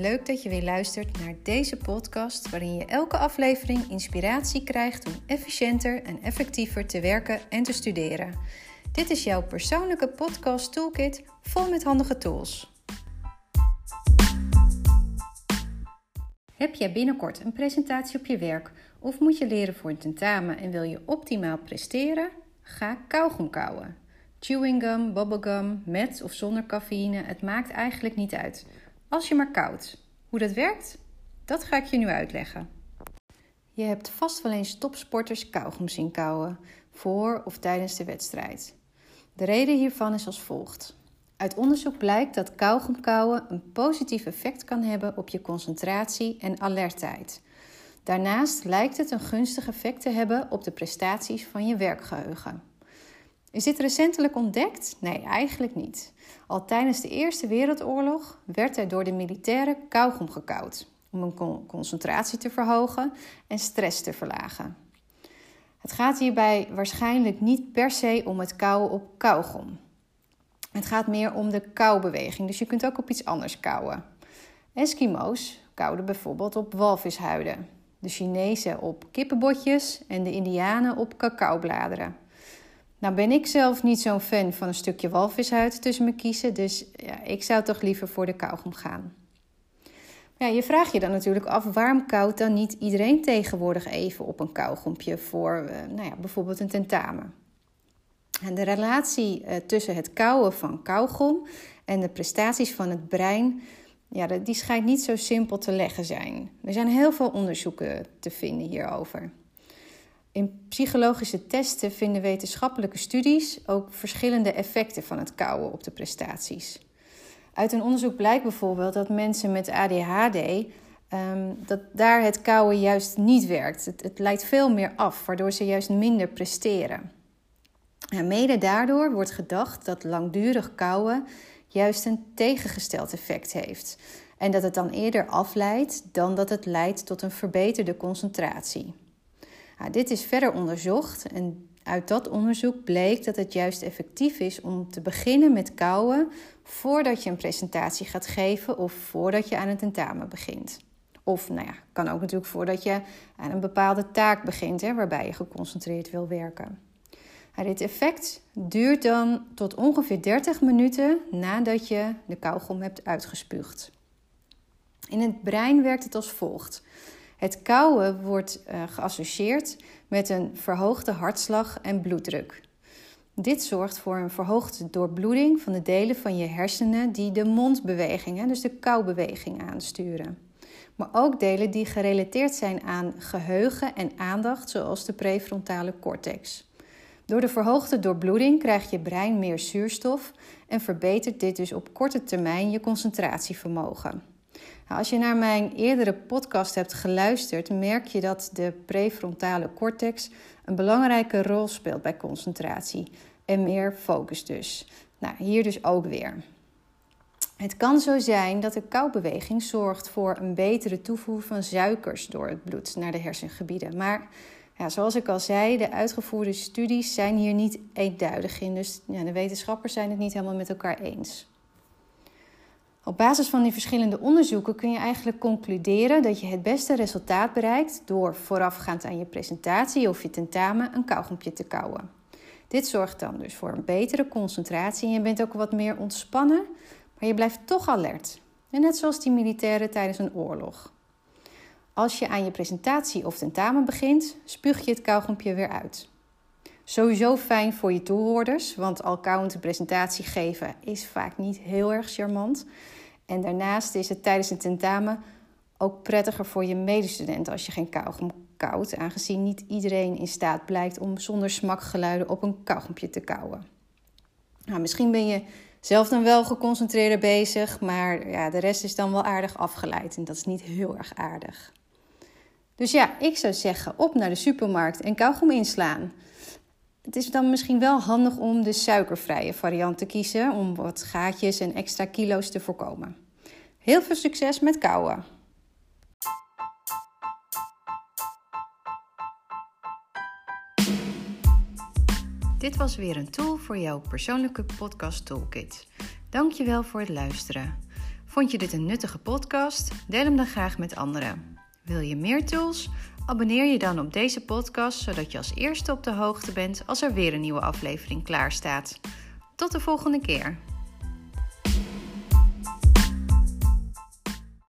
leuk dat je weer luistert naar deze podcast, waarin je elke aflevering inspiratie krijgt om efficiënter en effectiever te werken en te studeren. Dit is jouw persoonlijke podcast toolkit vol met handige tools. Heb jij binnenkort een presentatie op je werk of moet je leren voor een tentamen en wil je optimaal presteren? Ga kauwgom kauwen. Chewing gum, bubblegum, met of zonder cafeïne, het maakt eigenlijk niet uit. Als je maar koudt. Hoe dat werkt, dat ga ik je nu uitleggen. Je hebt vast wel eens topsporters kauwgom zien kauwen, voor of tijdens de wedstrijd. De reden hiervan is als volgt. Uit onderzoek blijkt dat kauwgom kauwen een positief effect kan hebben op je concentratie en alertheid. Daarnaast lijkt het een gunstig effect te hebben op de prestaties van je werkgeheugen. Is dit recentelijk ontdekt? Nee, eigenlijk niet. Al tijdens de Eerste Wereldoorlog werd er door de militairen kauwgom gekauwd om een concentratie te verhogen en stress te verlagen. Het gaat hierbij waarschijnlijk niet per se om het kauwen op kauwgom. Het gaat meer om de kauwbeweging, dus je kunt ook op iets anders kauwen. Eskimo's kauwden bijvoorbeeld op walvishuiden, de Chinezen op kippenbotjes en de Indianen op cacaobladeren. Nou ben ik zelf niet zo'n fan van een stukje walvishuid tussen me kiezen, dus ja, ik zou toch liever voor de kauwgom gaan. Ja, je vraagt je dan natuurlijk af waarom koudt dan niet iedereen tegenwoordig even op een kauwgompje voor uh, nou ja, bijvoorbeeld een tentamen. En de relatie uh, tussen het kauwen van kauwgom en de prestaties van het brein, ja, die schijnt niet zo simpel te leggen zijn. Er zijn heel veel onderzoeken te vinden hierover. In psychologische testen vinden wetenschappelijke studies ook verschillende effecten van het kauwen op de prestaties. Uit een onderzoek blijkt bijvoorbeeld dat mensen met ADHD um, dat daar het kauwen juist niet werkt. Het, het leidt veel meer af, waardoor ze juist minder presteren. En mede daardoor wordt gedacht dat langdurig kauwen juist een tegengesteld effect heeft. En dat het dan eerder afleidt dan dat het leidt tot een verbeterde concentratie. Nou, dit is verder onderzocht en uit dat onderzoek bleek dat het juist effectief is om te beginnen met kauwen voordat je een presentatie gaat geven of voordat je aan een tentamen begint. Of nou ja, kan ook natuurlijk voordat je aan een bepaalde taak begint hè, waarbij je geconcentreerd wil werken. Nou, dit effect duurt dan tot ongeveer 30 minuten nadat je de kauwgom hebt uitgespuugd. In het brein werkt het als volgt. Het kauwen wordt uh, geassocieerd met een verhoogde hartslag en bloeddruk. Dit zorgt voor een verhoogde doorbloeding van de delen van je hersenen die de mondbewegingen, dus de kauwbeweging, aansturen. Maar ook delen die gerelateerd zijn aan geheugen en aandacht, zoals de prefrontale cortex. Door de verhoogde doorbloeding krijgt je brein meer zuurstof en verbetert dit dus op korte termijn je concentratievermogen. Nou, als je naar mijn eerdere podcast hebt geluisterd, merk je dat de prefrontale cortex een belangrijke rol speelt bij concentratie en meer focus dus. Nou, hier dus ook weer. Het kan zo zijn dat de koubeweging zorgt voor een betere toevoer van suikers door het bloed naar de hersengebieden. Maar ja, zoals ik al zei, de uitgevoerde studies zijn hier niet eenduidig in. Dus ja, de wetenschappers zijn het niet helemaal met elkaar eens. Op basis van die verschillende onderzoeken kun je eigenlijk concluderen dat je het beste resultaat bereikt door voorafgaand aan je presentatie of je tentamen een kauwgompje te kauwen. Dit zorgt dan dus voor een betere concentratie en je bent ook wat meer ontspannen, maar je blijft toch alert. Net zoals die militairen tijdens een oorlog. Als je aan je presentatie of tentamen begint, spuug je het kauwgompje weer uit. Sowieso fijn voor je toehoorders, want al kauwend een presentatie geven is vaak niet heel erg charmant. En daarnaast is het tijdens een tentamen ook prettiger voor je medestudenten als je geen kauwgom koudt, aangezien niet iedereen in staat blijkt om zonder smakgeluiden op een kauwgompje te kauwen. Nou, misschien ben je zelf dan wel geconcentreerder bezig, maar ja, de rest is dan wel aardig afgeleid en dat is niet heel erg aardig. Dus ja, ik zou zeggen op naar de supermarkt en kauwgom inslaan. Het is dan misschien wel handig om de suikervrije variant te kiezen om wat gaatjes en extra kilo's te voorkomen. Heel veel succes met kouwen! Dit was weer een tool voor jouw persoonlijke podcast toolkit. Dankjewel voor het luisteren. Vond je dit een nuttige podcast? Deel hem dan graag met anderen. Wil je meer tools? Abonneer je dan op deze podcast zodat je als eerste op de hoogte bent als er weer een nieuwe aflevering klaar staat. Tot de volgende keer.